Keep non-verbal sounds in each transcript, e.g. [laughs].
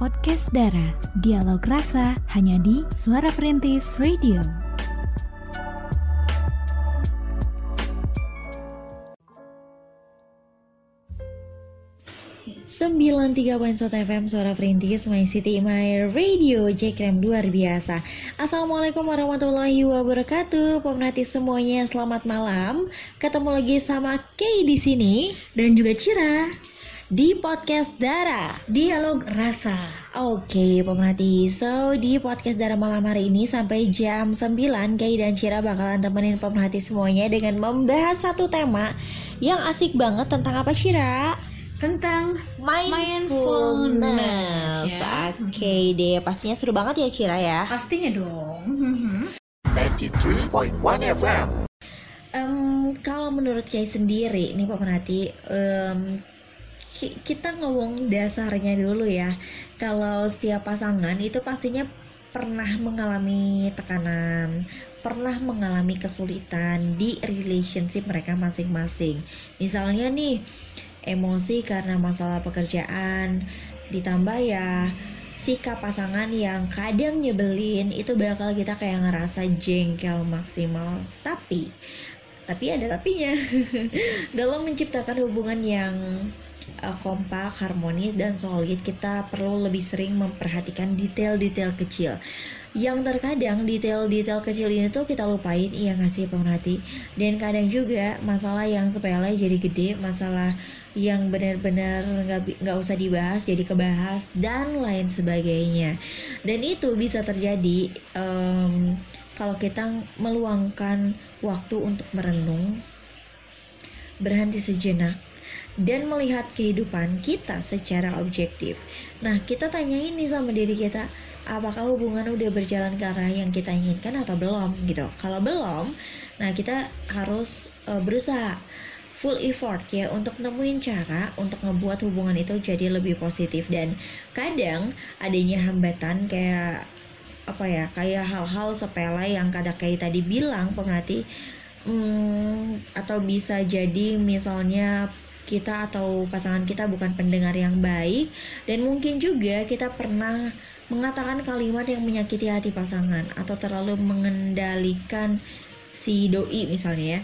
podcast Dara. Dialog rasa hanya di Suara Perintis Radio. Sembilan tiga poin FM Suara Perintis My City My Radio Jekrem luar biasa. Assalamualaikum warahmatullahi wabarakatuh. Pemerhati semuanya selamat malam. Ketemu lagi sama Kay di sini. Dan juga Cira di podcast Dara Dialog Rasa Oke pemerhati So di podcast Dara malam hari ini Sampai jam 9 Kay dan Cira bakalan temenin pemerhati semuanya Dengan membahas satu tema Yang asik banget tentang apa Cira? Tentang mindfulness, Ya. Oke okay deh Pastinya seru banget ya Cira ya Pastinya dong 93.1 FM. Em, Kalau menurut Kay sendiri Nih pemerhati em, ki- Kita ngomong dasarnya dulu ya Kalau setiap pasangan itu pastinya pernah mengalami tekanan, pernah mengalami kesulitan di relationship mereka masing-masing. Misalnya nih, emosi karena masalah pekerjaan, ditambah ya sikap pasangan yang kadang nyebelin itu bakal kita kayak ngerasa jengkel maksimal. Tapi tapi ada tapinya. [laughs] Dalam menciptakan hubungan yang uh, kompak, harmonis dan solid, kita perlu lebih sering memperhatikan detail-detail kecil. Yang terkadang detail-detail kecil ini tuh kita lupain, iya nggak sih pemerhati? Dan kadang juga masalah yang sepele jadi gede, masalah yang benar-benar nggak nggak usah dibahas jadi kebahas dan lain sebagainya. Dan itu bisa terjadi em, kalau kita meluangkan waktu untuk merenung, berhenti sejenak, dan melihat kehidupan kita secara objektif. Nah, kita tanyain nih sama diri kita, apakah hubungan udah berjalan ke arah yang kita inginkan atau belum gitu. Kalau belum, nah kita harus eh, berusaha full effort ya untuk nemuin cara untuk ngebuat hubungan itu jadi lebih positif dan kadang adanya hambatan kayak apa ya kayak hal-hal sepele yang kadang kayak tadi bilang pemerhati Hmm, atau bisa jadi misalnya kita atau pasangan kita bukan pendengar yang baik dan mungkin juga kita pernah mengatakan kalimat yang menyakiti hati pasangan atau terlalu mengendalikan si doi misalnya ya.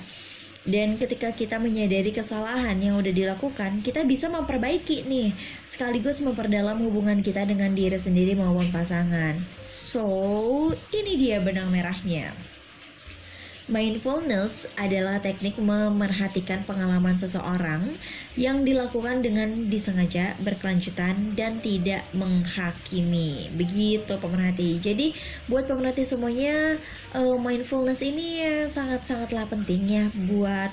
Dan ketika kita menyadari kesalahan yang udah dilakukan, kita bisa memperbaiki nih, sekaligus memperdalam hubungan kita dengan diri sendiri maupun pasangan. So, ini dia benang merahnya. Mindfulness adalah teknik memerhatikan pengalaman seseorang yang dilakukan dengan disengaja, berkelanjutan, dan tidak menghakimi. Begitu pemerhati. Jadi buat pemerhati semuanya, eh, mindfulness ini sangat-sangatlah penting ya buat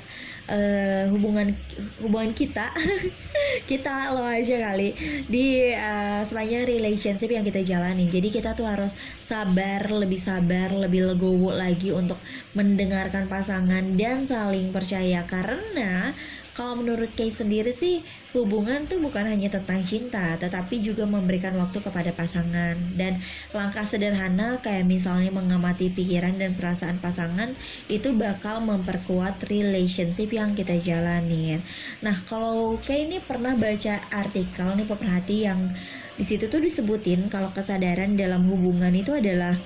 eh, hubungan hubungan kita, [laughs] kita lo aja kali di eh, sepanjang relationship yang kita jalani. Jadi kita tuh harus sabar, lebih sabar, lebih legowo lagi untuk mendengarkan pasangan dan saling percaya karena kalau menurut Kay sendiri sih hubungan tuh bukan hanya tentang cinta tetapi juga memberikan waktu kepada pasangan dan langkah sederhana kayak misalnya mengamati pikiran dan perasaan pasangan itu bakal memperkuat relationship yang kita jalanin. Nah, kalau Kay ini pernah baca artikel nih pemerhati yang di situ tuh disebutin kalau kesadaran dalam hubungan itu adalah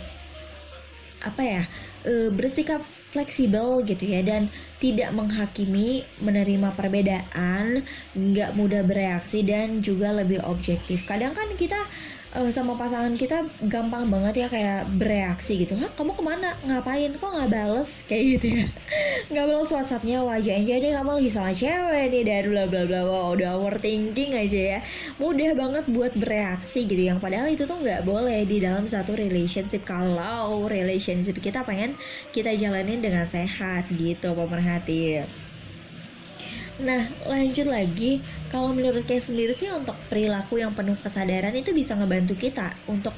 apa ya e, bersikap fleksibel gitu ya dan tidak menghakimi menerima perbedaan nggak mudah bereaksi dan juga lebih objektif. Kadang kan kita e, sama pasangan kita gampang banget ya kayak bereaksi gitu. Hah kamu ke mana? Ngapain? Kok nggak bales? [laughs] Kayak gitu ya. Nggak balas whatsappnya wajah aja deh kamu lagi sama cewek nih dan bla bla bla. Wow, udah overthinking aja ya. Mudah banget buat bereaksi gitu. Yang padahal itu tuh nggak boleh di dalam satu relationship. Kalau relationship kita pengen kita jalanin dengan sehat gitu pemerhati Nah, lanjut lagi, kalau menurut Kay sendiri sih untuk perilaku yang penuh kesadaran itu bisa ngebantu kita untuk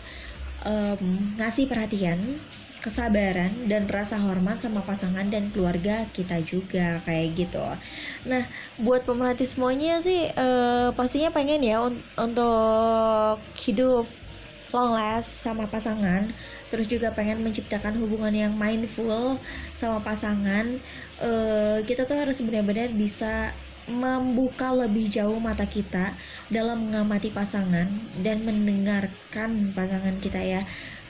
em, ngasih perhatian, kesabaran dan rasa hormat sama pasangan dan keluarga kita juga kayak gitu. Nah, buat pemerhati semuanya sih eh, pastinya pengen ya un- untuk hidup long last sama pasangan terus juga pengen menciptakan hubungan yang mindful sama pasangan. Eh, kita tuh harus benar-benar bisa membuka lebih jauh mata kita dalam mengamati pasangan dan mendengarkan pasangan kita ya.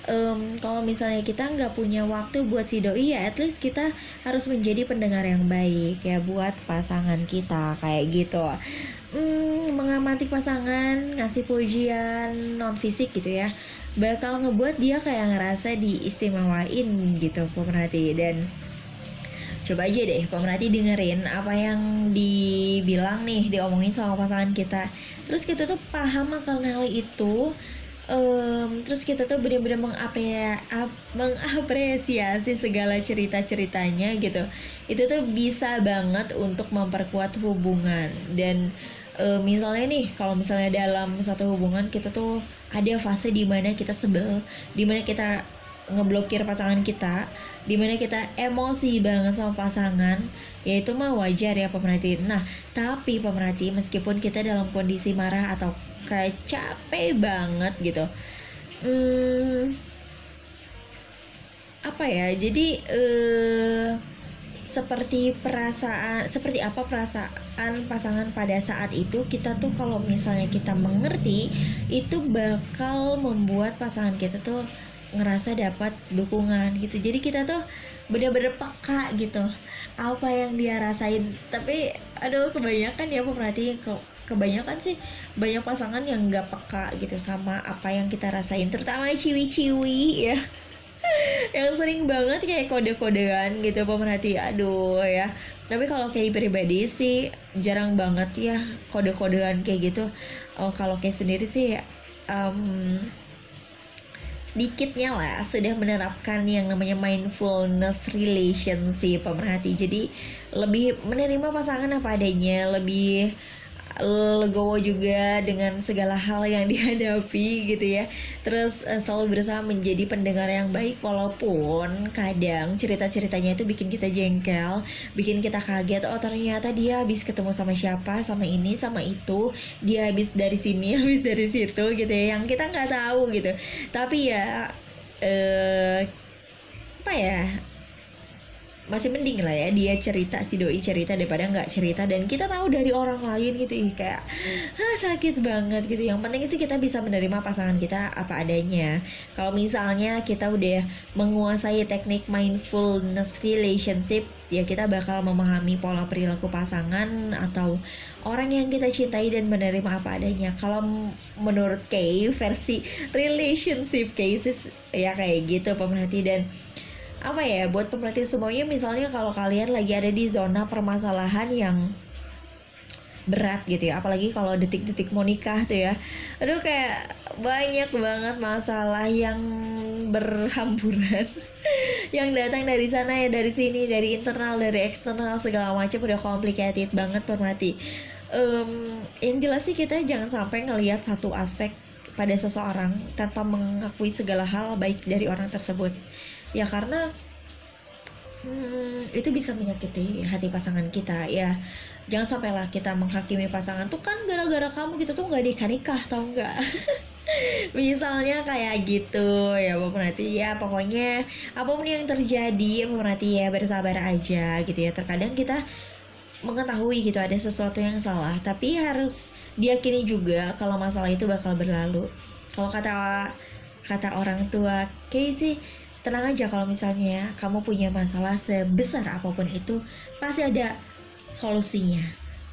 Um, kalau misalnya kita nggak punya waktu buat si doi ya at least kita harus menjadi pendengar yang baik ya buat pasangan kita kayak gitu hmm, mengamati pasangan ngasih pujian non fisik gitu ya. Bakal ngebuat dia kayak ngerasa diistimewain gitu pemerhati. Dan coba aja deh pemerhati dengerin apa yang dibilang nih diomongin sama pasangan kita. Terus kita tuh paham akan hal itu um, terus kita tuh benar-benar mengapre mengapresiasi segala cerita-ceritanya gitu. Itu tuh bisa banget untuk memperkuat hubungan. Dan uh, misalnya nih kalau misalnya dalam satu hubungan kita tuh ada fase di mana kita sebel di mana kita ngeblokir pasangan kita di mana kita emosi banget sama pasangan ya itu mah wajar ya pemerhati nah tapi pemerhati meskipun kita dalam kondisi marah atau kayak capek banget gitu. Hmm, apa ya? Jadi eh, seperti perasaan seperti apa perasaan pasangan pada saat itu kita tuh kalau misalnya kita mengerti itu bakal membuat pasangan kita tuh ngerasa dapat dukungan gitu. Jadi kita tuh bener-bener peka gitu apa yang dia rasain. Tapi aduh kebanyakan ya pemerhati kebanyakan sih banyak pasangan yang nggak peka gitu sama apa yang kita rasain terutama ciwi-ciwi ya [laughs] yang sering banget kayak kode-kodean gitu pemerhati aduh ya. Tapi kalau kayak pribadi sih jarang banget ya kode-kodean kayak gitu. Oh, kalau kayak sendiri sih um, sedikitnya lah sudah menerapkan yang namanya mindfulness relationship pemerhati. Jadi lebih menerima pasangan apa adanya lebih legowo juga dengan segala hal yang [laughs] dihadapi gitu ya. Terus uh, selalu berusaha menjadi pendengar yang baik walaupun kadang cerita-ceritanya itu bikin kita jengkel bikin kita kaget oh ternyata dia habis ketemu sama siapa sama ini sama itu. Dia habis dari sini [laughs] habis dari situ gitu ya yang kita nggak tahu gitu. Tapi ya eh apa ya masih mending lah ya dia cerita si doi cerita daripada nggak cerita. Dan kita tahu dari orang lain gitu ih kayak ah, sakit banget gitu. Yang penting sih kita bisa menerima pasangan kita apa adanya. Kalau misalnya kita udah menguasai teknik mindfulness relationship ya kita bakal memahami pola perilaku pasangan atau orang yang kita cintai dan menerima apa adanya. Kalau menurut Kay versi relationship cases ya kayak gitu pemerhati. Dan apa ya buat pemerhati semuanya misalnya kalau kalian lagi ada di zona permasalahan yang berat gitu ya apalagi kalau detik-detik mau nikah tuh ya. Aduh kayak banyak banget masalah yang berhamburan. [laughs] Yang datang dari sana ya dari sini dari internal dari eksternal segala macam udah complicated banget pemerhati um, yang jelas sih kita jangan sampai ngelihat satu aspek pada seseorang tanpa mengakui segala hal baik dari orang tersebut ya karena hmm, itu bisa menyakiti hati pasangan kita ya. Jangan sampailah kita menghakimi pasangan tuh kan gara-gara kamu gitu tuh nggak nikah nikah tau nggak? [laughs] Misalnya kayak gitu ya pemerhati ya pokoknya apa pun yang terjadi pemerhati ya bersabar aja gitu ya. Terkadang kita mengetahui gitu ada sesuatu yang salah tapi harus diyakini juga kalau masalah itu bakal berlalu. Kalau kata kata orang tua kayak sih tenang aja kalau misalnya kamu punya masalah sebesar apa pun itu pasti ada solusinya.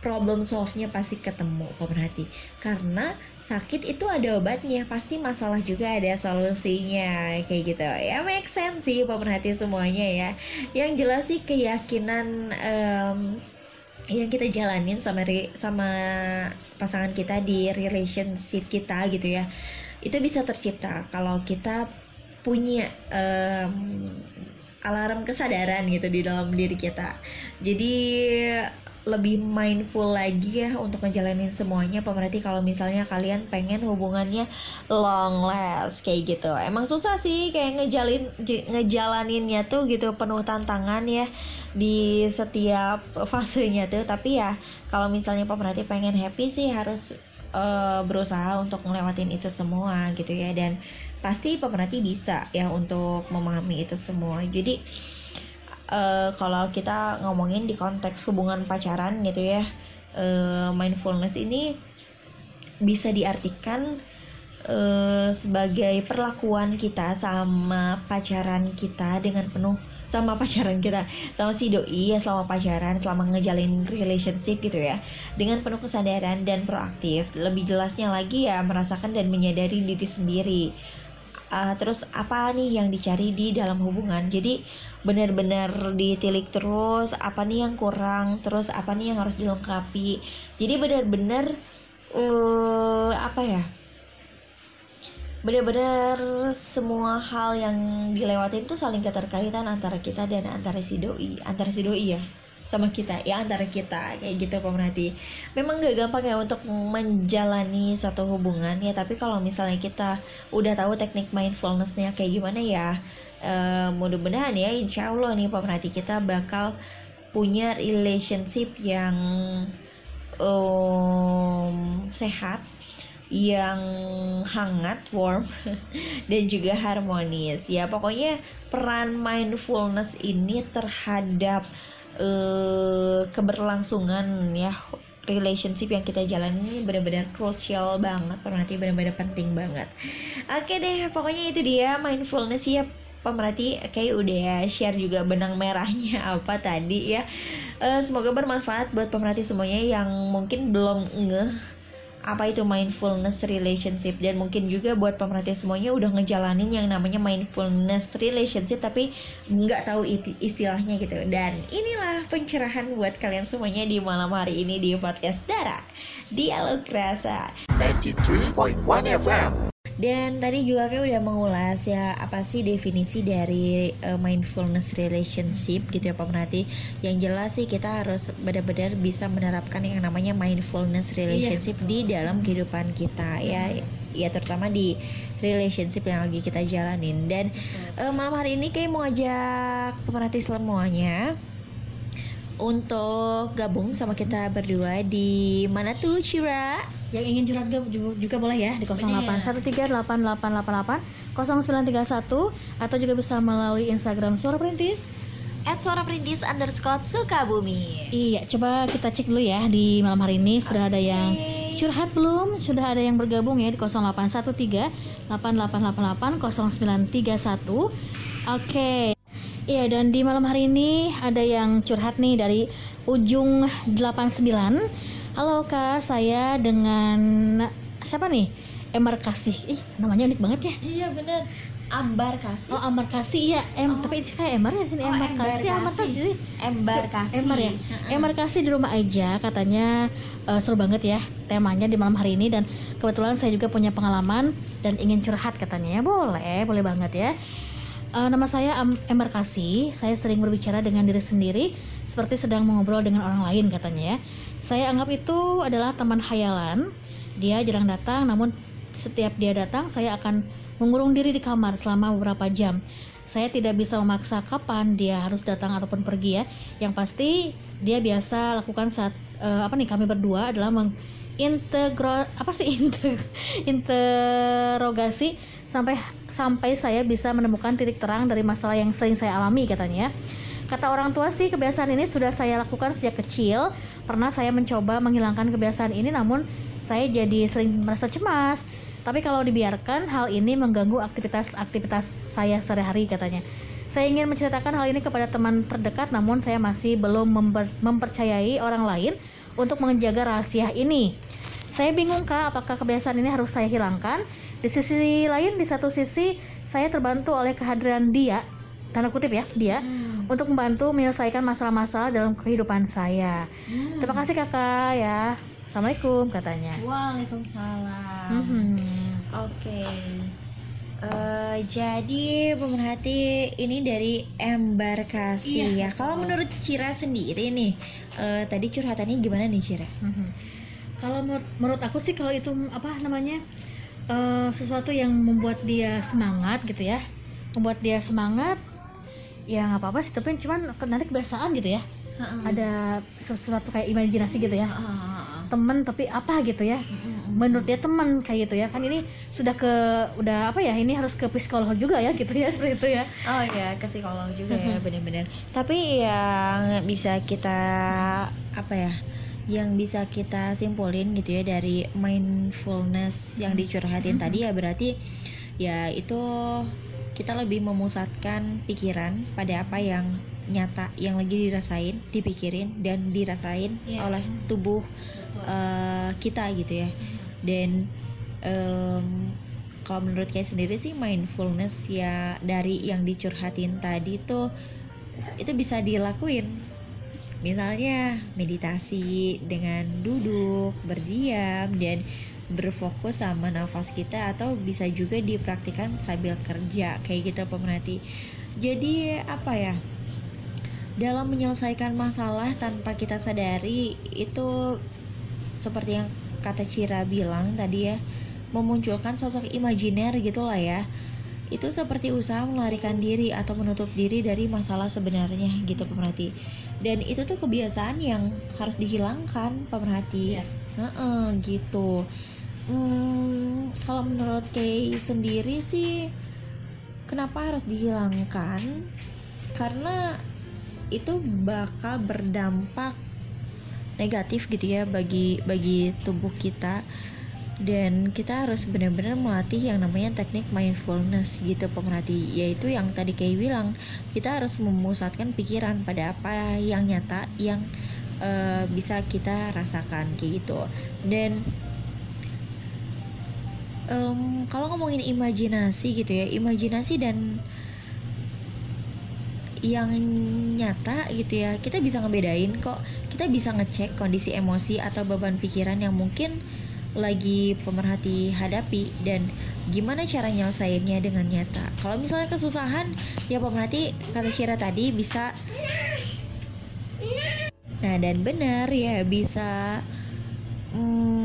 Problem solve-nya pasti ketemu pemerhati. Karena sakit itu ada obatnya pasti masalah juga ada solusinya. Kayak gitu. Ya make sense sih pemerhati semuanya ya. Yang jelas sih keyakinan um, yang kita jalanin sama sama pasangan kita di relationship kita gitu ya itu bisa tercipta. Kalau kita punya um, alarm kesadaran gitu di dalam diri kita. Jadi lebih mindful lagi ya untuk ngejalanin semuanya. Pemerhati kalau misalnya kalian pengen hubungannya long last kayak gitu. Emang susah sih kayak ngejalin ngejalaninnya tuh gitu penuh tantangan ya di setiap fasenya tuh. Tapi ya kalau misalnya pemerhati pengen happy sih harus uh, berusaha untuk ngelewatin itu semua gitu ya. Dan pasti pemerhati bisa ya untuk memahami itu semua. Jadi uh, kalau kita ngomongin di konteks hubungan pacaran gitu ya eh, mindfulness ini bisa diartikan eh, sebagai perlakuan kita sama pacaran kita dengan penuh sama pacaran kita sama si doi ya selama pacaran selama ngejalin relationship gitu ya dengan penuh kesadaran dan proaktif. Lebih jelasnya lagi ya merasakan dan menyadari diri sendiri Uh, terus apa nih yang dicari di dalam hubungan? Jadi benar-benar ditilik terus apa nih yang kurang terus apa nih yang harus dilengkapi? Jadi benar-benar uh, apa ya? Benar-benar semua hal yang dilewatin tuh saling keterkaitan antara kita dan antara si doi antara si doi ya sama kita ya antara kita kayak gitu pemerhati memang gak gampang ya untuk menjalani suatu hubungan ya tapi kalau misalnya kita udah tahu teknik mindfulnessnya kayak gimana ya eh, mudah-mudahan ya insya Allah nih pemerhati kita bakal punya relationship yang um, sehat yang hangat, warm, [laughs] dan juga harmonis. Ya, pokoknya peran mindfulness ini terhadap uh, keberlangsungan ya relationship yang kita jalani benar-benar crucial banget, nanti benar-benar penting banget. Oke deh, pokoknya itu dia mindfulness ya pemerhati kayak udah share juga benang merahnya [laughs] apa tadi ya. Uh, semoga bermanfaat buat pemerhati semuanya yang mungkin belum ngeh apa itu mindfulness relationship? Dan mungkin juga buat pemerhati semuanya udah ngejalanin yang namanya mindfulness relationship tapi nggak tahu istilahnya gitu. Dan inilah pencerahan buat kalian semuanya di malam hari ini di podcast Dara Dialog Rasa. 93.1 FM dan tadi juga kayak udah mengulas ya apa sih definisi dari uh, mindfulness relationship gitu ya Pak Menati. Yang jelas sih kita harus benar-benar bisa menerapkan yang namanya mindfulness relationship iya. di dalam kehidupan kita ya. Ya terutama di relationship yang lagi kita jalanin. Dan uh, malam hari ini kayak mau ajak pemerhati semuanya untuk gabung sama kita berdua di mana tuh Cira? Yang ingin curhat juga boleh ya di 081388880931 atau juga bisa melalui Instagram Suara Perintis at suara perintis underscore Sukabumi Iya, coba kita cek dulu ya di malam hari ini sudah okay. ada yang curhat belum? Sudah ada yang bergabung ya di 0813 8888 0931 Oke okay. Iya dan di malam hari ini ada yang curhat nih dari ujung 89 Halo kak. Saya dengan siapa nih? Emar Kasih. Ih namanya unik banget ya. Iya bener. Ambar Kasih. Oh Ambar Kasih iya. Em, oh. Tapi kayak Emar ya sini? Oh, Embar Kasih Ambar Kasih. Embar Kasih. Emar ya? Emar Kasih di rumah aja katanya uh, seru banget ya temanya di malam hari ini. Dan kebetulan saya juga punya pengalaman dan ingin curhat katanya. Ya boleh boleh banget ya. Uh, nama saya Am Kasih. Saya sering berbicara dengan diri sendiri seperti sedang mengobrol dengan orang lain katanya ya. Saya anggap itu adalah teman hayalan. Dia jarang datang, namun setiap dia datang saya akan mengurung diri di kamar selama beberapa jam. Saya tidak bisa memaksa kapan dia harus datang ataupun pergi ya. Yang pasti dia biasa lakukan saat uh, apa nih kami berdua adalah mengintegro apa sih [laughs] interogasi sampai sampai saya bisa menemukan titik terang dari masalah yang sering saya alami katanya. Kata orang tua sih kebiasaan ini sudah saya lakukan sejak kecil. Pernah saya mencoba menghilangkan kebiasaan ini namun saya jadi sering merasa cemas. Tapi kalau dibiarkan hal ini mengganggu aktivitas-aktivitas saya sehari-hari katanya. Saya ingin menceritakan hal ini kepada teman terdekat namun saya masih belum memper mempercayai orang lain untuk menjaga rahasia ini. Saya bingung kak, apakah kebiasaan ini harus saya hilangkan? Di sisi lain, di satu sisi saya terbantu oleh kehadiran dia, tanda kutip ya, dia, hmm. untuk membantu menyelesaikan masalah-masalah dalam kehidupan saya. Hmm. Terima kasih kakak ya. Assalamualaikum katanya. Waalaikumsalam. Hmm. Oke. Okay. Uh, eh, jadi pemerhati ini dari embarkasi iya, ya. Kalau menurut Cira sendiri nih, uh, tadi curhatannya gimana nih Cira? Hmm kalau menurut aku sih kalau itu apa namanya uh, sesuatu yang membuat dia semangat gitu ya membuat dia semangat ya nggak apa-apa sih tapi cuman nanti kebiasaan gitu ya uh-uh. ada sesuatu kayak imajinasi gitu ya uh-uh. temen tapi apa gitu ya menurut dia teman kayak gitu ya kan ini sudah ke udah apa ya ini harus ke psikolog juga ya gitu ya [laughs] seperti itu ya oh ya ke psikolog juga ya benar-benar tapi yang bisa kita apa ya yang bisa kita simpulin gitu ya dari mindfulness yang Hmm. dicurhatin Hmm. tadi ya berarti ya itu kita lebih memusatkan pikiran pada apa yang nyata yang lagi dirasain, dipikirin dan dirasain Iya. oleh tubuh eh, kita gitu ya. Dan em, kalau menurut kayak sendiri sih mindfulness ya dari yang dicurhatin tadi tuh itu bisa dilakuin misalnya meditasi dengan duduk berdiam dan berfokus sama nafas kita atau bisa juga dipraktikkan sambil kerja kayak gitu pemerhati jadi apa ya dalam menyelesaikan masalah tanpa kita sadari itu seperti yang kata Cira bilang tadi ya memunculkan sosok imajiner gitulah ya. Itu seperti usaha melarikan diri atau menutup diri dari masalah sebenarnya gitu pemerhati dan itu tuh kebiasaan yang harus dihilangkan pemerhati Iya. Heeh, gitu Hmm, kalau menurut Kay sendiri sih kenapa harus dihilangkan? Karena itu bakal berdampak negatif gitu ya bagi bagi tubuh kita. Dan kita harus benar-benar melatih yang namanya teknik mindfulness gitu pemerhati. Yaitu yang tadi kayak bilang kita harus memusatkan pikiran pada apa yang nyata yang eh, bisa kita rasakan kayak gitu. Dan em, kalau ngomongin imajinasi gitu ya imajinasi dan yang nyata gitu ya kita bisa ngebedain kok. Kita bisa ngecek kondisi emosi atau beban pikiran yang mungkin lagi pemerhati hadapi dan gimana cara nyelesainnya dengan nyata. Kalau misalnya kesusahan ya pemerhati kata Syira tadi bisa nah dan benar ya bisa mm,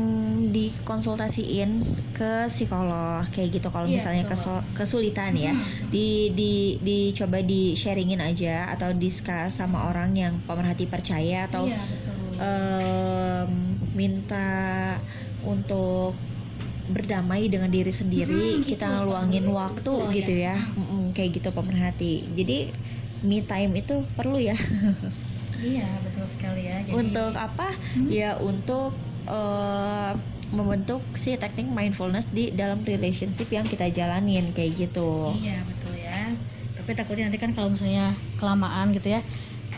dikonsultasiin ke psikolog kayak gitu kalau Iya, misalnya betul. kesulitan ya di di dicoba di sharingin aja atau discuss sama orang yang pemerhati percaya atau Iya, betul. em, minta untuk berdamai dengan diri sendiri Hmm, gitu. kita luangin waktu Oh, gitu iya. ya Mm-mm, kayak gitu pemerhati jadi me time itu perlu ya Iya, betul sekali ya. Jadi, untuk apa Hmm. ya untuk eh, membentuk si teknik mindfulness di dalam relationship yang kita jalanin kayak gitu Iya, betul ya. Tapi takutnya nanti kan kalau misalnya kelamaan gitu ya.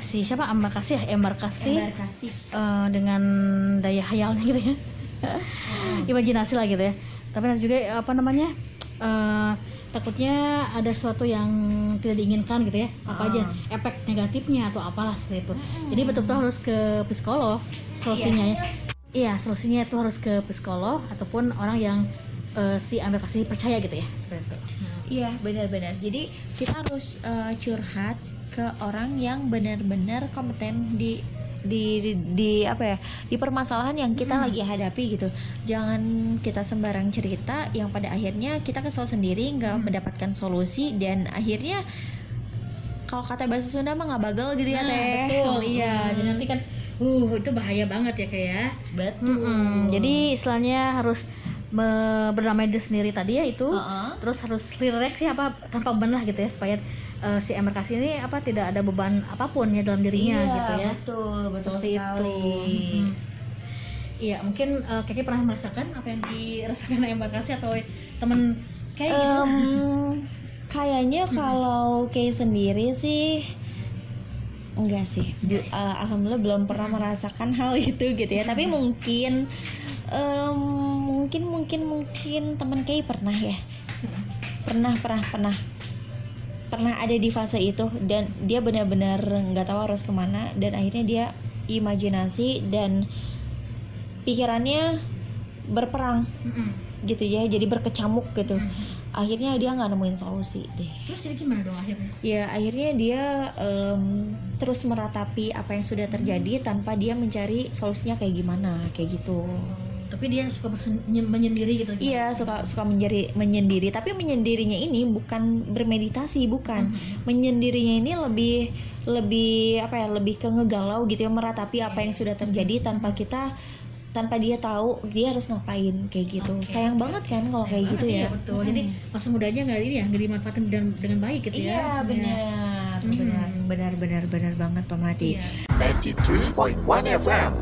Si siapa embarkasi ya? Embarkasi Embarkasi. eh, dengan daya hayalnya gitu ya. [laughs] Imajinasi lah gitu ya. Tapi nanti juga apa namanya? eh, takutnya ada sesuatu yang tidak diinginkan gitu ya. Apa aja Ah. efek negatifnya atau apalah seperti itu. Hmm. Jadi betul-betul harus ke psikolog solusinya ya. Iya, solusinya itu harus ke psikolog ataupun orang yang eh, si embarkasi percaya gitu ya. Seperti itu. Iya benar-benar. Jadi kita harus eh, curhat ke orang yang benar-benar kompeten di di, di di apa ya di permasalahan yang kita Hmm. lagi hadapi gitu. Jangan kita sembarang cerita yang pada akhirnya kita kesel sendiri nggak Hmm. mendapatkan solusi dan akhirnya kalau kata bahasa Sunda mah nggak bagel gitu ya Nah, teh. betul iya Hmm. jadi nanti kan uh itu bahaya banget ya kayak ya betul. Mm-mm. jadi istilahnya harus me- berdamai diri sendiri tadi ya itu Heeh. terus harus relax ya apa tanpa beban lah gitu ya supaya eh, si embarkasi ini apa tidak ada beban apa pun ya dalam dirinya Iya, gitu ya Betul, betul seperti itu sekali. Mm-mm. iya mungkin eh, Kiki pernah merasakan apa yang dirasakan embarkasi atau temen kayak gitu Em, kayaknya Hmm. kalau kayak sendiri sih enggak sih eh, alhamdulillah belum pernah merasakan hal [laughs] itu gitu ya tapi Hmm. mungkin em, mungkin mungkin mungkin teman kayak pernah ya pernah pernah pernah pernah ada di fase itu dan dia benar-benar nggak tahu harus ke mana dan akhirnya dia imajinasi dan pikirannya berperang Mm-mm. gitu ya jadi berkecamuk gitu Mm-mm. Akhirnya dia nggak nemuin solusi deh. Terus jadi gimana dong akhirnya? Ya akhirnya dia em, terus meratapi apa yang sudah terjadi Hmm. tanpa dia mencari solusinya kayak gimana kayak gitu. Tapi dia suka menyendiri gitu iya suka suka menjadi menyendiri. Tapi menyendirinya ini bukan bermeditasi bukan. Mhm. menyendirinya ini lebih lebih apa ya lebih ke ngegalau gitu ya meratapi apa yang sudah terjadi tanpa kita tanpa dia tahu dia harus ngapain kayak gitu Oke. sayang banget kan kalau kayak gitu Iya, ya betul jadi masa mudanya nggak ini ya nggak dimanfaatkan dengan dengan baik gitu ya Iya benar, Hmm. benar, benar, benar, benar banget pemerhati. Iya. 93.1 FM.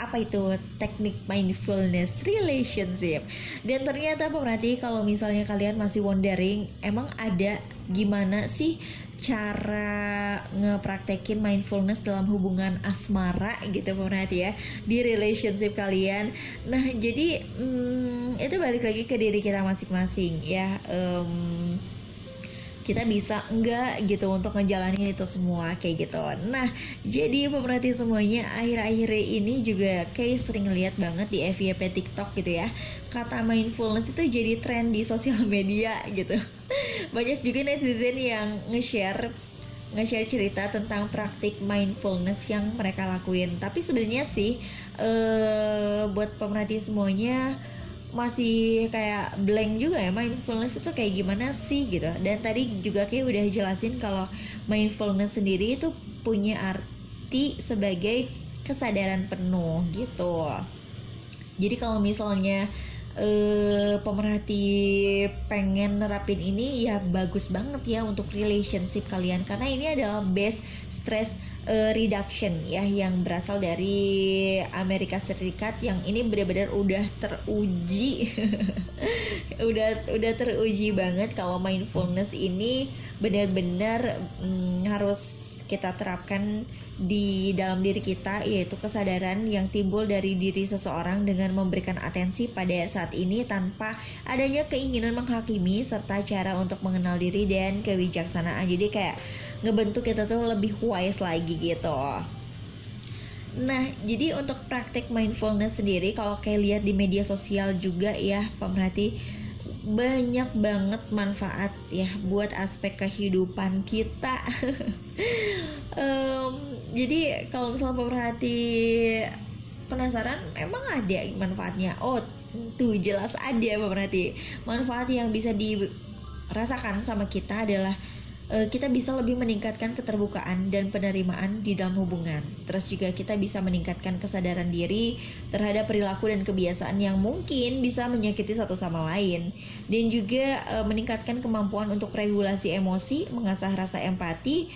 apa itu teknik mindfulness relationship dan ternyata pemerhati kalau misalnya kalian masih wondering emang ada gimana sih cara ngepraktekin mindfulness dalam hubungan asmara gitu pemerhati ya di relationship kalian. Nah jadi hmm, itu balik lagi ke diri kita masing-masing ya. Um, kita bisa enggak gitu untuk ngejalanin itu semua kayak gitu nah jadi pemerhati semuanya akhir-akhir ini juga kayak sering lihat banget di FYP TikTok gitu ya kata mindfulness itu jadi tren di sosial [laughs] media gitu banyak juga netizen yang nge-share nge-share cerita tentang praktik mindfulness yang mereka lakuin. Tapi sebenarnya sih uh, buat pemerhati semuanya masih kayak blank juga ya mindfulness itu kayak gimana sih gitu. Dan tadi juga kayak udah jelasin kalau mindfulness sendiri itu punya arti sebagai kesadaran penuh gitu. Jadi kalau misalnya eh, pemerhati pengen nerapin ini ya bagus banget ya untuk relationship kalian. Karena ini adalah base stress uh, reduction ya yang berasal dari Amerika Serikat yang ini benar-benar udah teruji. [laughs] Udah udah teruji banget kalau mindfulness ini benar-benar mm, harus kita terapkan di dalam diri kita yaitu kesadaran yang timbul dari diri seseorang dengan memberikan atensi pada saat ini tanpa adanya keinginan menghakimi serta cara untuk mengenal diri dan kebijaksanaan. Jadi kayak ngebentuk kita tuh lebih wise lagi gitu. Nah, jadi untuk praktek mindfulness sendiri kalau kayak lihat di media sosial juga ya, pemerhati banyak banget manfaat ya buat aspek kehidupan kita. [laughs] um, jadi kalau misalnya pemerhati penasaran, emang ada manfaatnya? Oh, tuh jelas ada pemerhati. Manfaat yang bisa dirasakan sama kita adalah kita bisa lebih meningkatkan keterbukaan dan penerimaan di dalam hubungan. Terus juga kita bisa meningkatkan kesadaran diri terhadap perilaku dan kebiasaan yang mungkin bisa menyakiti satu sama lain dan juga uh, meningkatkan kemampuan untuk regulasi emosi, mengasah rasa empati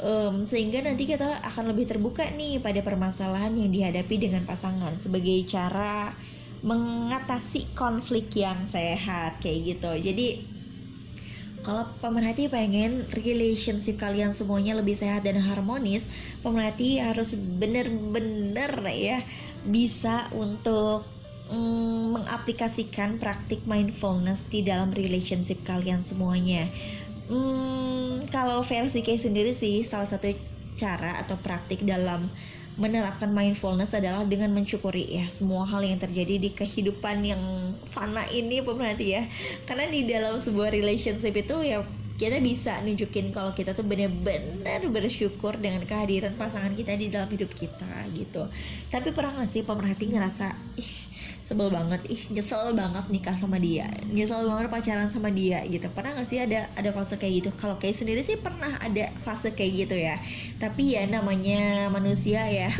um, sehingga nanti kita akan lebih terbuka nih pada permasalahan yang dihadapi dengan pasangan sebagai cara mengatasi konflik yang sehat kayak gitu. Jadi kalau pemerhati pengen relationship kalian semuanya lebih sehat dan harmonis, pemerhati harus bener-bener ya bisa untuk mm, mengaplikasikan praktik mindfulness di dalam relationship kalian semuanya. Hmm, kalau versi kayak sendiri sih salah satu cara atau praktik dalam menerapkan mindfulness adalah dengan mensyukuri ya semua hal yang terjadi di kehidupan yang fana ini pemerhati ya. Karena di dalam sebuah relationship itu ya kita bisa nunjukin kalau kita tuh benar-benar bersyukur dengan kehadiran pasangan kita di dalam hidup kita gitu. Tapi pernah gak sih pemerhati ngerasa ih sebel banget ih nyesel banget nikah sama dia nyesel banget pacaran sama dia gitu. Pernah gak sih ada ada fase kayak gitu? Kalau kayak sendiri sih pernah ada fase kayak gitu ya. Tapi ya namanya manusia ya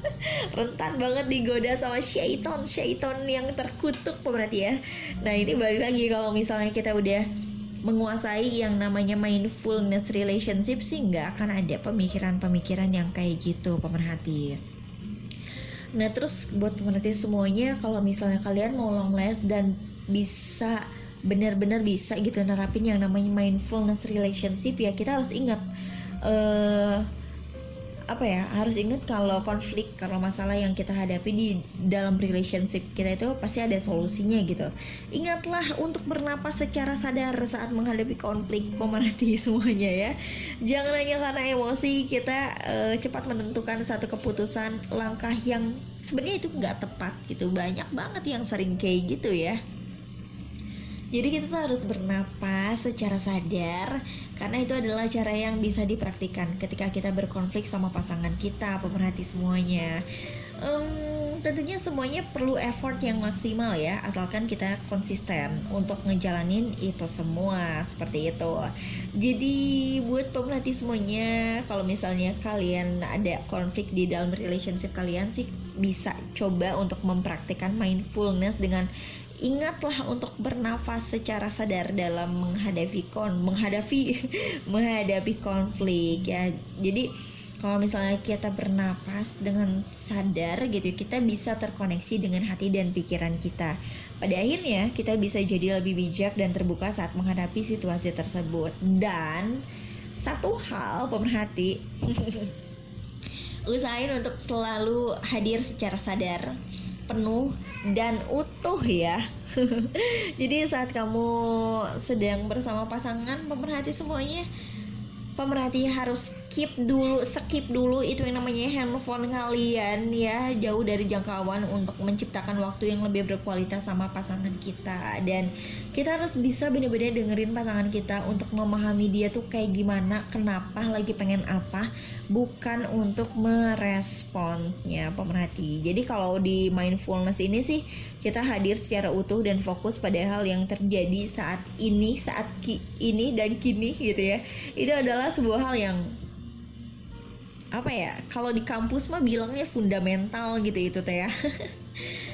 [laughs] rentan banget digoda sama syaiton syaiton yang terkutuk pemerhati ya. Nah ini balik lagi kalau misalnya kita udah menguasai yang namanya mindfulness relationship sih nggak akan ada pemikiran-pemikiran yang kayak gitu pemerhati. Nah terus buat pemerhati semuanya kalau misalnya kalian mau long last dan bisa benar-benar bisa gitu nerapin yang namanya mindfulness relationship ya kita harus ingat uh, apa ya harus ingat kalau konflik kalau masalah yang kita hadapi di dalam relationship kita itu pasti ada solusinya gitu. Ingatlah untuk bernapas secara sadar saat menghadapi konflik pemerhati [laughs] semuanya ya. Jangan hanya karena emosi kita uh, cepat menentukan satu keputusan langkah yang sebenarnya itu nggak tepat gitu. Banyak banget yang sering kayak gitu ya jadi kita tuh harus bernapas secara sadar karena itu adalah cara yang bisa dipraktikkan ketika kita berkonflik sama pasangan kita, pemerhati semuanya. Um, tentunya semuanya perlu effort yang maksimal ya, asalkan kita konsisten untuk ngejalanin itu semua seperti itu. Jadi buat pemerhati semuanya, kalau misalnya kalian ada konflik di dalam relationship kalian sih bisa coba untuk mempraktikkan mindfulness dengan ingatlah untuk bernafas secara sadar dalam menghadapi kon menghadapi [laughs] menghadapi konflik ya. Jadi kalau misalnya kita bernapas dengan sadar gitu kita bisa terkoneksi dengan hati dan pikiran kita. Pada akhirnya kita bisa jadi lebih bijak dan terbuka saat menghadapi situasi tersebut. Dan satu hal pemerhati [laughs] usahain untuk selalu hadir secara sadar penuh dan utuh ya. [laughs] Jadi saat kamu sedang bersama pasangan pemerhati semuanya pemerhati harus skip dulu, skip dulu itu yang namanya handphone kalian ya jauh dari jangkauan untuk menciptakan waktu yang lebih berkualitas sama pasangan kita dan kita harus bisa benar-benar dengerin pasangan kita untuk memahami dia tuh kayak gimana, kenapa, lagi pengen apa, bukan untuk meresponnya pemerhati. Jadi kalau di mindfulness ini sih kita hadir secara utuh dan fokus pada hal yang terjadi saat ini, saat ini dan kini gitu ya. Itu adalah sebuah hal yang apa ya kalau di kampus mah bilangnya fundamental gitu itu teh ya. [laughs]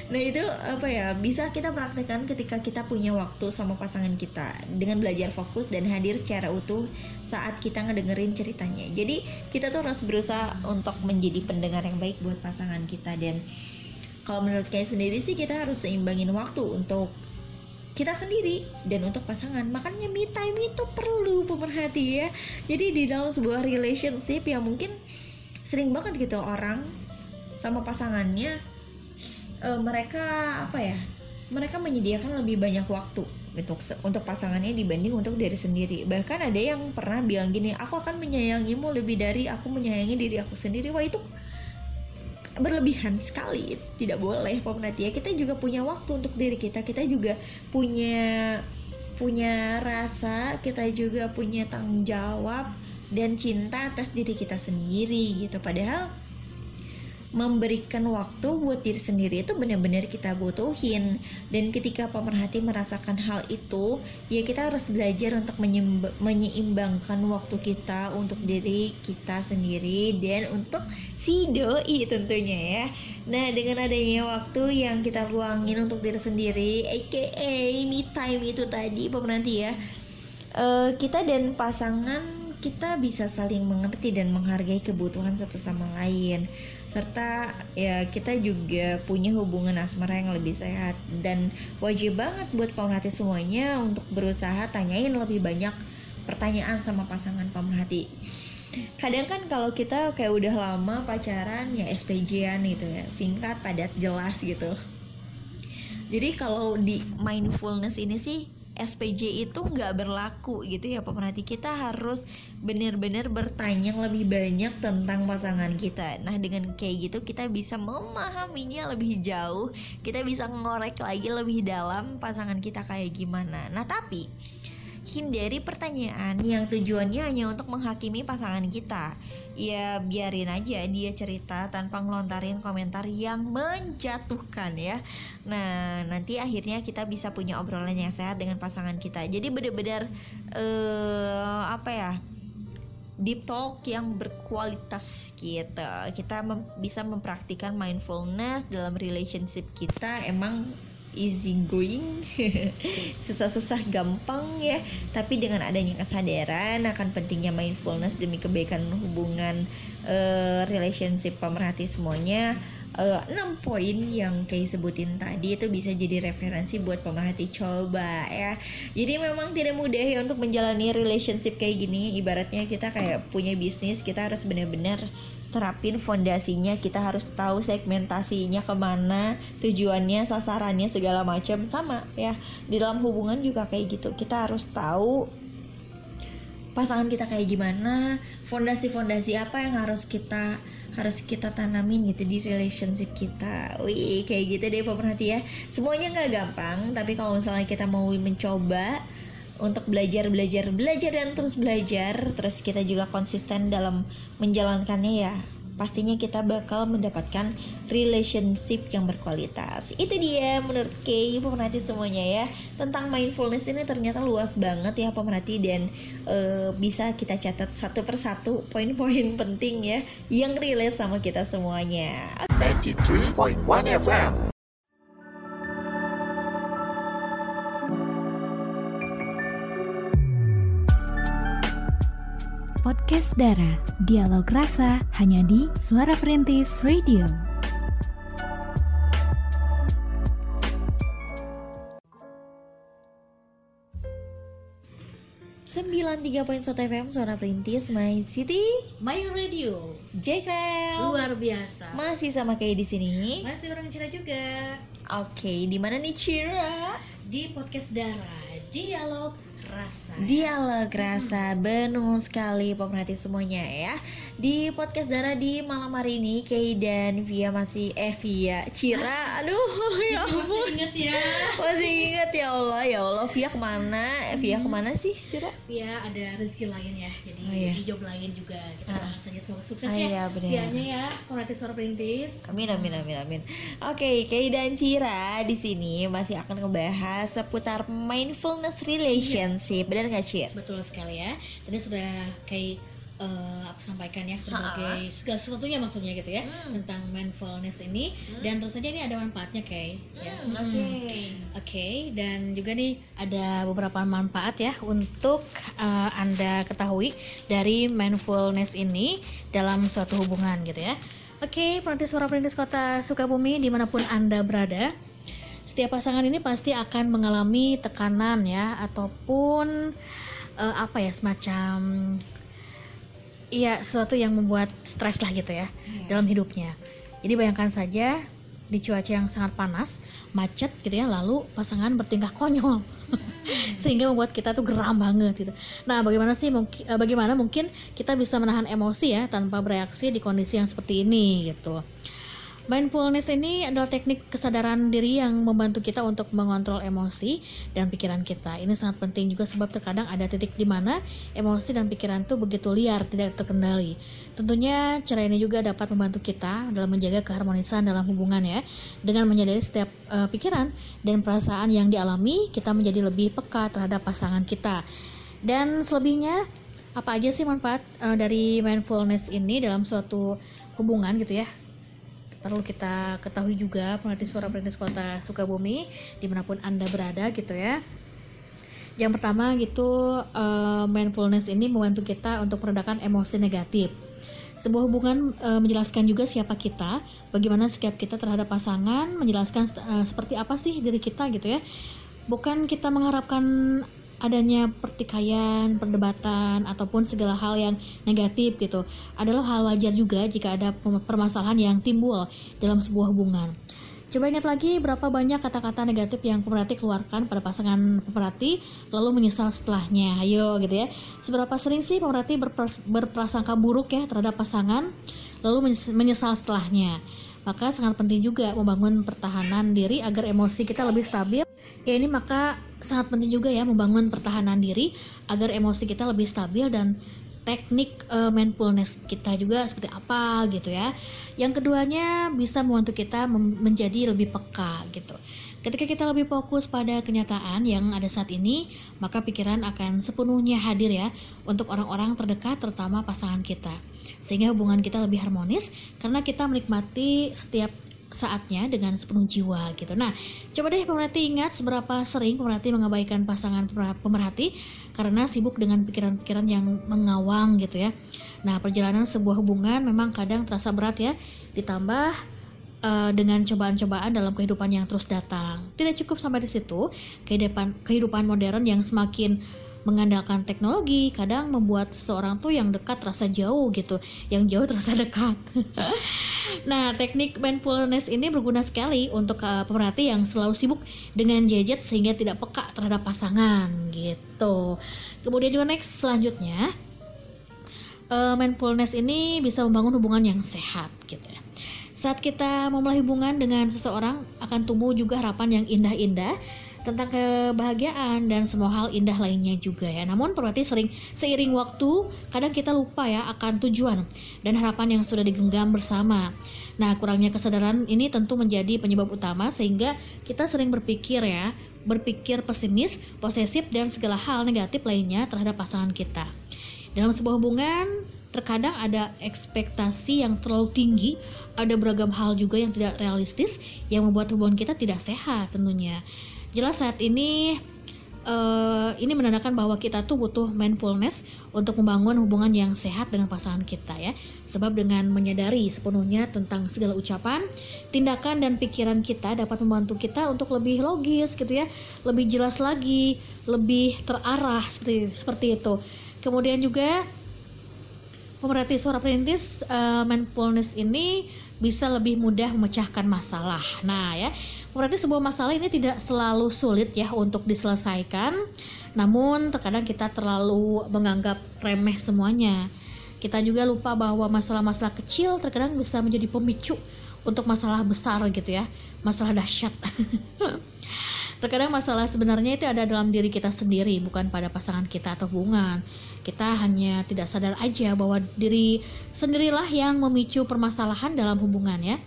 Nah itu apa ya bisa kita praktekkan ketika kita punya waktu sama pasangan kita dengan belajar fokus dan hadir secara utuh saat kita ngedengerin ceritanya. Jadi kita tuh harus berusaha untuk menjadi pendengar yang baik buat pasangan kita dan kalau menurut kayak sendiri sih kita harus seimbangin waktu untuk kita sendiri dan untuk pasangan. Makanya me time itu perlu pemerhati ya. Jadi di dalam sebuah relationship yang mungkin sering banget gitu orang sama pasangannya e, mereka apa ya mereka menyediakan lebih banyak waktu untuk untuk pasangannya dibanding untuk diri sendiri. Bahkan ada yang pernah bilang gini aku akan menyayangimu lebih dari aku menyayangi diri aku sendiri. Wah itu berlebihan sekali. Tidak boleh pemerhati ya kita juga punya waktu untuk diri kita. Kita juga punya punya rasa kita juga punya tanggung jawab dan cinta atas diri kita sendiri gitu. Padahal memberikan waktu buat diri sendiri itu benar-benar kita butuhin. Dan ketika pemerhati merasakan hal itu ya kita harus belajar untuk menyeimbangkan waktu kita untuk diri kita sendiri dan untuk si doi tentunya ya. Nah dengan adanya waktu yang kita luangin untuk diri sendiri aka me time itu tadi pemerhati ya uh, kita dan pasangan kita bisa saling mengerti dan menghargai kebutuhan satu sama lain. Serta ya kita juga punya hubungan asmara yang lebih sehat. Dan wajib banget buat pemerhati semuanya untuk berusaha tanyain lebih banyak pertanyaan sama pasangan pemerhati. Kadang kan kalau kita kayak udah lama pacaran ya SPJ-an gitu ya singkat padat jelas gitu. Jadi kalau di mindfulness ini sih SPJ itu nggak berlaku gitu ya pemerhati kita harus benar-benar bertanya lebih banyak tentang pasangan kita. Nah dengan kayak gitu kita bisa memahaminya lebih jauh. Kita bisa ngorek lagi lebih dalam pasangan kita kayak gimana. Nah tapi hindari pertanyaan yang tujuannya hanya untuk menghakimi pasangan kita. Ya biarin aja dia cerita tanpa ngelontarin komentar yang menjatuhkan ya. Nah nanti akhirnya kita bisa punya obrolan yang sehat dengan pasangan kita. Jadi bener-bener uh, apa ya? deep talk yang berkualitas gitu. Kita mem bisa mempraktikkan mindfulness dalam relationship kita emang easy going. [laughs] Susah-susah gampang ya. Tapi dengan adanya kesadaran akan pentingnya mindfulness demi kebaikan hubungan uh, relationship pemerhati semuanya uh, eh, 6 poin yang kayak sebutin tadi itu bisa jadi referensi buat pemerhati coba ya. Jadi memang tidak mudah ya untuk menjalani relationship kayak gini. Ibaratnya kita kayak punya bisnis kita harus benar-benar terapin fondasinya. Kita harus tahu segmentasinya ke mana tujuannya sasarannya segala macam. Sama ya di dalam hubungan juga kayak gitu. Kita harus tahu pasangan kita kayak gimana fondasi-fondasi apa yang harus kita harus kita tanamin gitu di relationship kita. Wih kayak gitu deh pemerhati ya. Semuanya nggak gampang tapi kalau misalnya kita mau mencoba untuk belajar belajar belajar dan terus belajar. Terus kita juga konsisten dalam menjalankannya ya. Pastinya kita bakal mendapatkan relationship yang berkualitas. Itu dia menurut Kay pemerhati semuanya ya. Tentang mindfulness ini ternyata luas banget ya pemerhati dan uh, bisa kita catat satu persatu poin-poin penting ya yang relate sama kita semuanya. 93.1 FM Podcast Dara, dialog rasa hanya di Suara Perintis Radio. sembilan tiga poin FM Suara Perintis My City. My Radio. Jekrel luar biasa. masih sama kayak di sini. Masih orang Cina juga. Oke di mana nih Cira? Di podcast Dara. Dialog Rasa. Dialog rasa benar sekali pemerhati semuanya ya Di podcast Dara di malam hari ini Kay dan Via masih Eh Via Cira Aduh [laughs] ya Masih ampun inget ya? Masih inget ya Allah Ya Allah Via ke mana Via ke mana sih Cira Ya ada rezeki lain ya, jadi Oh, iya. di job lain juga kita Ah. doakan saja semoga sukses Ah, ya. iya, benar. Vianya ya, pemerhati suara perintis. Amin amin amin amin. Oke, Kay dan Cira di sini masih akan ngebahas seputar mindfulness relationship. Benar nggak Cir? Betul sekali ya. Tadi sudah kayak eh, aku sampaikan ya berbagai segala sesuatunya maksudnya gitu ya Hmm. tentang mindfulness ini Hmm. dan tentu saja ini ada manfaatnya kayak ya. Hmm, Hmm. Oke. Oke, dan juga nih ada beberapa manfaat ya untuk uh, Anda ketahui dari mindfulness ini dalam suatu hubungan gitu ya. Oke, perantis suara perintis kota Sukabumi di mana pun Anda berada, setiap pasangan ini pasti akan mengalami tekanan ya ataupun uh, apa ya semacam iya sesuatu yang membuat stres lah gitu ya dalam hidupnya. Jadi bayangkan saja di cuaca yang sangat panas, macet gitu ya, lalu pasangan bertingkah konyol. [laughs] Sehingga membuat kita tuh geram banget gitu. Nah, bagaimana sih mungkin bagaimana mungkin kita bisa menahan emosi ya tanpa bereaksi di kondisi yang seperti ini gitu. Mindfulness ini adalah teknik kesadaran diri yang membantu kita untuk mengontrol emosi dan pikiran kita. Ini sangat penting juga sebab terkadang ada titik di mana emosi dan pikiran itu begitu liar, tidak terkendali. Tentunya cara ini juga dapat membantu kita dalam menjaga keharmonisan dalam hubungan ya. Dengan menyadari setiap eh, pikiran dan perasaan yang dialami, kita menjadi lebih peka terhadap pasangan kita. Dan selebihnya, apa aja sih manfaat eh, dari mindfulness ini dalam suatu hubungan gitu ya? Perlu kita ketahui juga pengerti suara perintis kota Sukabumi di mana pun anda berada gitu ya. Yang pertama gitu eh, mindfulness ini membantu kita untuk meredakan emosi negatif. Sebuah hubungan eh, menjelaskan juga siapa kita bagaimana sikap kita terhadap pasangan menjelaskan eh, seperti apa sih diri kita gitu ya. Bukan kita mengharapkan adanya pertikaian, perdebatan ataupun segala hal yang negatif gitu adalah hal wajar juga jika ada permasalahan yang timbul dalam sebuah hubungan. Coba ingat lagi berapa banyak kata-kata negatif yang pemerhati keluarkan pada pasangan pemerhati lalu menyesal setelahnya. Ayo gitu ya. Seberapa sering sih pemerhati berpras- berprasangka buruk ya terhadap pasangan lalu menyes- menyesal setelahnya. Maka sangat penting juga membangun pertahanan diri agar emosi kita lebih stabil. Ya ini maka sangat penting juga ya membangun pertahanan diri agar emosi kita lebih stabil dan teknik eh, mindfulness kita juga seperti apa gitu ya. Yang keduanya bisa membantu kita menjadi lebih peka gitu. Ketika kita lebih fokus pada kenyataan yang ada saat ini, maka pikiran akan sepenuhnya hadir ya untuk orang-orang terdekat terutama pasangan kita. Sehingga hubungan kita lebih harmonis karena kita menikmati setiap saatnya dengan sepenuh jiwa gitu. Nah, coba deh pemerhati ingat seberapa sering pemerhati mengabaikan pasangan pemer- pemerhati karena sibuk dengan pikiran-pikiran yang mengawang gitu ya. Nah, perjalanan sebuah hubungan memang kadang terasa berat ya, ditambah eh, dengan cobaan-cobaan dalam kehidupan yang terus datang. Tidak cukup sampai di situ, kehidupan kehidupan modern yang semakin mengandalkan teknologi kadang membuat seseorang tuh yang dekat terasa jauh gitu, yang jauh [laughs] terasa dekat. [laughs] nah, teknik mindfulness ini berguna sekali untuk eh, pemerhati yang selalu sibuk dengan gadget sehingga tidak peka terhadap pasangan gitu. Kemudian juga next selanjutnya eh, mindfulness ini bisa membangun hubungan yang sehat gitu ya. Saat kita memulai hubungan dengan seseorang akan tumbuh juga harapan yang indah-indah tentang kebahagiaan dan semua hal indah lainnya juga ya. Namun berarti sering seiring waktu kadang kita lupa ya akan tujuan dan harapan yang sudah digenggam bersama. Nah, kurangnya kesadaran ini tentu menjadi penyebab utama sehingga kita sering berpikir ya, berpikir pesimis, posesif dan segala hal negatif lainnya terhadap pasangan kita. Dalam sebuah hubungan terkadang ada ekspektasi yang terlalu tinggi, ada beragam hal juga yang tidak realistis yang membuat hubungan kita tidak sehat tentunya. Jelas saat ini uh, ini menandakan bahwa kita tuh butuh mindfulness untuk membangun hubungan yang sehat dengan pasangan kita ya. Sebab dengan menyadari sepenuhnya tentang segala ucapan, tindakan dan pikiran kita dapat membantu kita untuk lebih logis gitu ya, lebih jelas lagi, lebih terarah seperti seperti itu. Kemudian juga pemerhati suara perintis uh, mindfulness ini bisa lebih mudah memecahkan masalah. Nah, ya, berarti sebuah masalah ini tidak selalu sulit ya untuk diselesaikan. Namun terkadang kita terlalu menganggap remeh semuanya. Kita juga lupa bahwa masalah-masalah kecil terkadang bisa menjadi pemicu untuk masalah besar gitu ya, masalah dahsyat. [laughs] Terkadang masalah sebenarnya itu ada dalam diri kita sendiri, bukan pada pasangan kita atau hubungan. Kita hanya tidak sadar aja bahwa diri sendirilah yang memicu permasalahan dalam hubungan ya.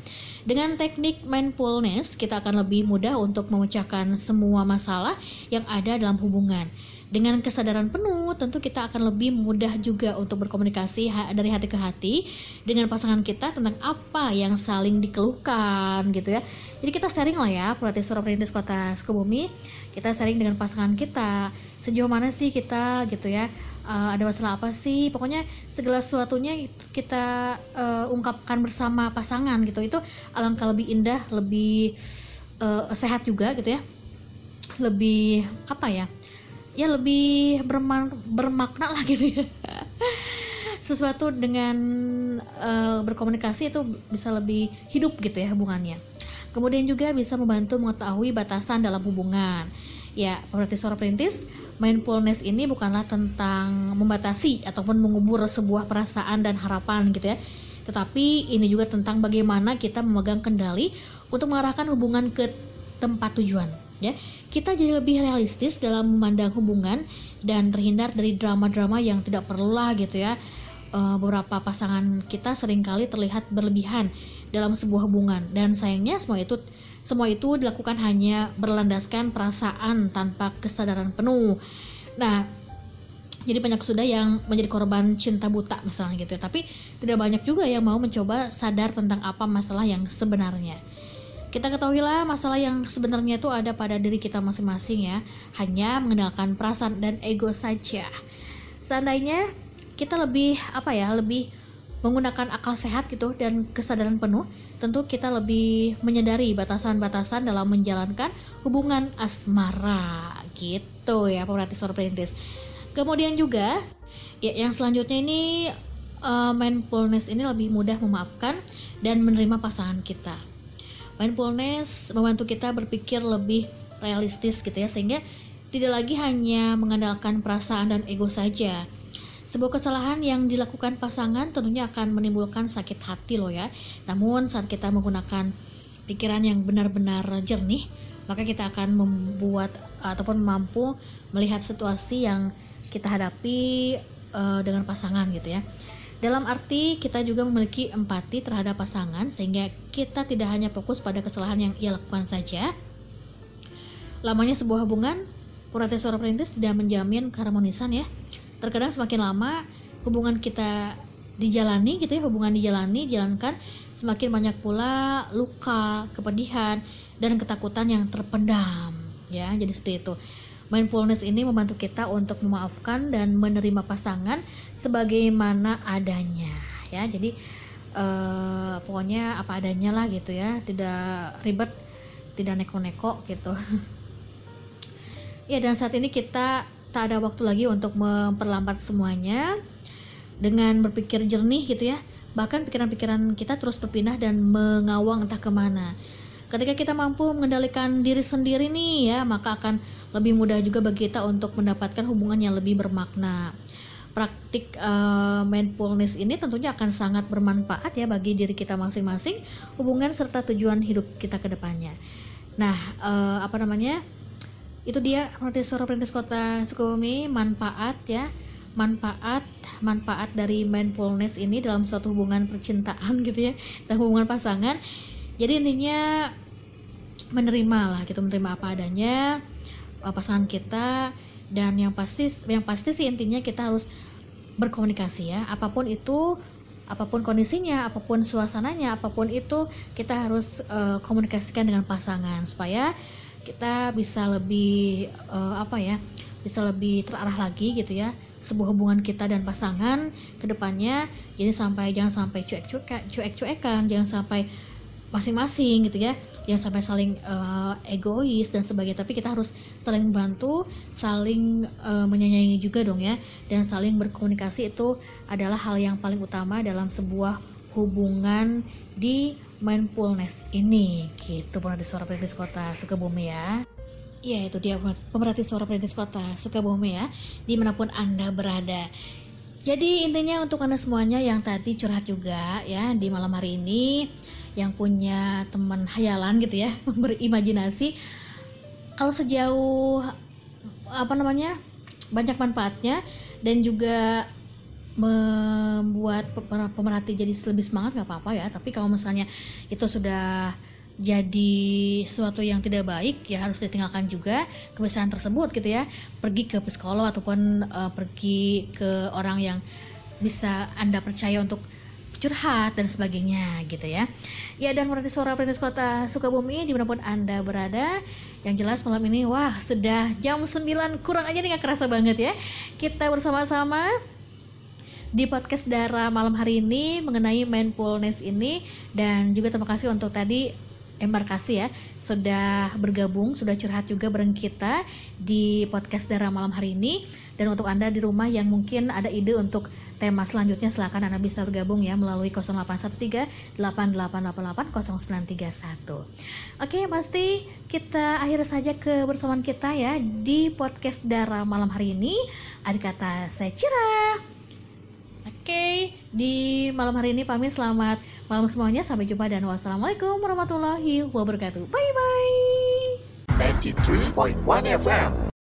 Dengan teknik mindfulness, kita akan lebih mudah untuk memecahkan semua masalah yang ada dalam hubungan. Dengan kesadaran penuh, tentu kita akan lebih mudah juga untuk berkomunikasi dari hati ke hati dengan pasangan kita tentang apa yang saling dikeluhkan gitu ya. Jadi kita sharing lah ya, pelatih suara perintis kota Sukabumi. Kita sharing dengan pasangan kita, sejauh mana sih kita gitu ya. Uh, ada masalah apa sih? Pokoknya segala sesuatunya kita uh, ungkapkan bersama pasangan gitu. Itu alangkah lebih indah, lebih uh, sehat juga gitu ya. Lebih apa ya? ya lebih berman, bermakna lah gitu ya [laughs] sesuatu dengan uh, berkomunikasi itu bisa lebih hidup gitu ya hubungannya kemudian juga bisa membantu mengetahui batasan dalam hubungan ya seperti suara perintis mindfulness ini bukanlah tentang membatasi ataupun mengubur sebuah perasaan dan harapan gitu ya. Tetapi ini juga tentang bagaimana kita memegang kendali untuk mengarahkan hubungan ke tempat tujuan ya. Kita jadi lebih realistis dalam memandang hubungan dan terhindar dari drama-drama yang tidak perlu lah gitu ya. Uh, beberapa pasangan kita sering kali terlihat berlebihan dalam sebuah hubungan. Dan sayangnya semua itu semua itu dilakukan hanya berlandaskan perasaan tanpa kesadaran penuh. Nah jadi banyak sudah yang menjadi korban cinta buta misalnya gitu ya. Tapi tidak banyak juga yang mau mencoba sadar tentang apa masalah yang sebenarnya. Kita ketahuilah masalah yang sebenarnya itu ada pada diri kita masing-masing ya, hanya mengenalkan perasaan dan ego saja. Seandainya kita lebih apa ya, lebih menggunakan akal sehat gitu dan kesadaran penuh, tentu kita lebih menyadari batasan-batasan dalam menjalankan hubungan asmara gitu ya, pemerhati suara perintis. Kemudian juga ya yang selanjutnya ini uh, mindfulness ini lebih mudah memaafkan dan menerima pasangan kita mindfulness membantu kita berpikir lebih realistis gitu ya sehingga tidak lagi hanya mengandalkan perasaan dan ego saja sebuah kesalahan yang dilakukan pasangan tentunya akan menimbulkan sakit hati loh ya namun saat kita menggunakan pikiran yang benar-benar jernih maka kita akan membuat ataupun mampu melihat situasi yang kita hadapi uh, dengan pasangan gitu ya dalam arti kita juga memiliki empati terhadap pasangan sehingga kita tidak hanya fokus pada kesalahan yang ia lakukan saja. Lamanya sebuah hubungan, Purate Suara Perintis tidak menjamin keharmonisan ya. Terkadang semakin lama hubungan kita dijalani gitu ya, hubungan dijalani, jalankan semakin banyak pula luka, kepedihan, dan ketakutan yang terpendam ya. Jadi seperti itu. Mindfulness ini membantu kita untuk memaafkan dan menerima pasangan sebagaimana adanya ya. Jadi uh, pokoknya apa adanya lah gitu ya, tidak ribet, tidak neko-neko gitu. [laughs] ya dan saat ini kita tak ada waktu lagi untuk memperlambat semuanya dengan berpikir jernih gitu ya. Bahkan pikiran-pikiran kita terus berpindah dan mengawang entah ke mana Ketika kita mampu mengendalikan diri sendiri nih ya, maka akan lebih mudah juga bagi kita untuk mendapatkan hubungan yang lebih bermakna. Praktik uh, mindfulness ini tentunya akan sangat bermanfaat ya bagi diri kita masing-masing, hubungan serta tujuan hidup kita ke depannya. Nah, uh, apa namanya? Itu dia suara Perintis Kota Sukabumi. Manfaat ya. Manfaat manfaat dari mindfulness ini dalam suatu hubungan percintaan [laughs] gitu ya. Dan hubungan pasangan. Jadi intinya menerima lah gitu menerima apa adanya uh, pasangan kita. Dan yang pasti yang pasti sih intinya kita harus berkomunikasi ya. Apa pun itu apa pun kondisinya apa pun suasananya apa pun itu kita harus uh, komunikasikan dengan pasangan supaya kita bisa lebih uh, apa ya bisa lebih terarah lagi gitu ya sebuah hubungan kita dan pasangan ke depannya. Jadi sampai jangan sampai cuek-cuek cuek-cuekan jangan sampai masing-masing gitu ya. Jangan sampai saling uh, egois dan sebagainya. Tapi kita harus saling membantu saling uh, menyayangi juga dong ya. Dan saling berkomunikasi itu adalah hal yang paling utama dalam sebuah hubungan di mindfulness ini gitu. Pemerhati suara perintis kota Sukabumi ya? Ya itu dia pemerhati suara perintis kota Sukabumi ya di mana pun anda berada. Jadi intinya untuk anda semuanya yang tadi curhat juga ya di malam hari ini yang punya teman hayalan gitu ya [laughs] berimajinasi kalau sejauh apa namanya banyak manfaatnya dan juga membuat pemerhati jadi lebih semangat nggak apa-apa ya. Tapi kalau misalnya itu sudah jadi sesuatu yang tidak baik ya harus ditinggalkan juga kebiasaan tersebut gitu ya. Pergi ke psikolog ataupun uh, pergi ke orang yang bisa anda percaya untuk curhat dan sebagainya gitu ya. Ya dan berarti suara perintis kota Sukabumi di mana pun anda berada yang jelas malam ini wah sudah jam 9 kurang aja nih gak kerasa banget ya. Kita bersama-sama di podcast Dara malam hari ini mengenai mindfulness ini dan juga terima kasih untuk tadi embarkasi ya sudah bergabung, sudah curhat juga bareng kita di podcast Dara malam hari ini. Dan untuk Anda di rumah yang mungkin ada ide untuk tema selanjutnya silahkan Anda bisa bergabung ya melalui 0813 8888 0931. Oke, pasti kita akhir saja kebersamaan kita ya di podcast Dara malam hari ini. Ada kata saya Cira. Oke, di malam hari ini pamit selamat malam semuanya. Sampai jumpa dan wassalamualaikum warahmatullahi wabarakatuh. Bye bye. 93.1 FM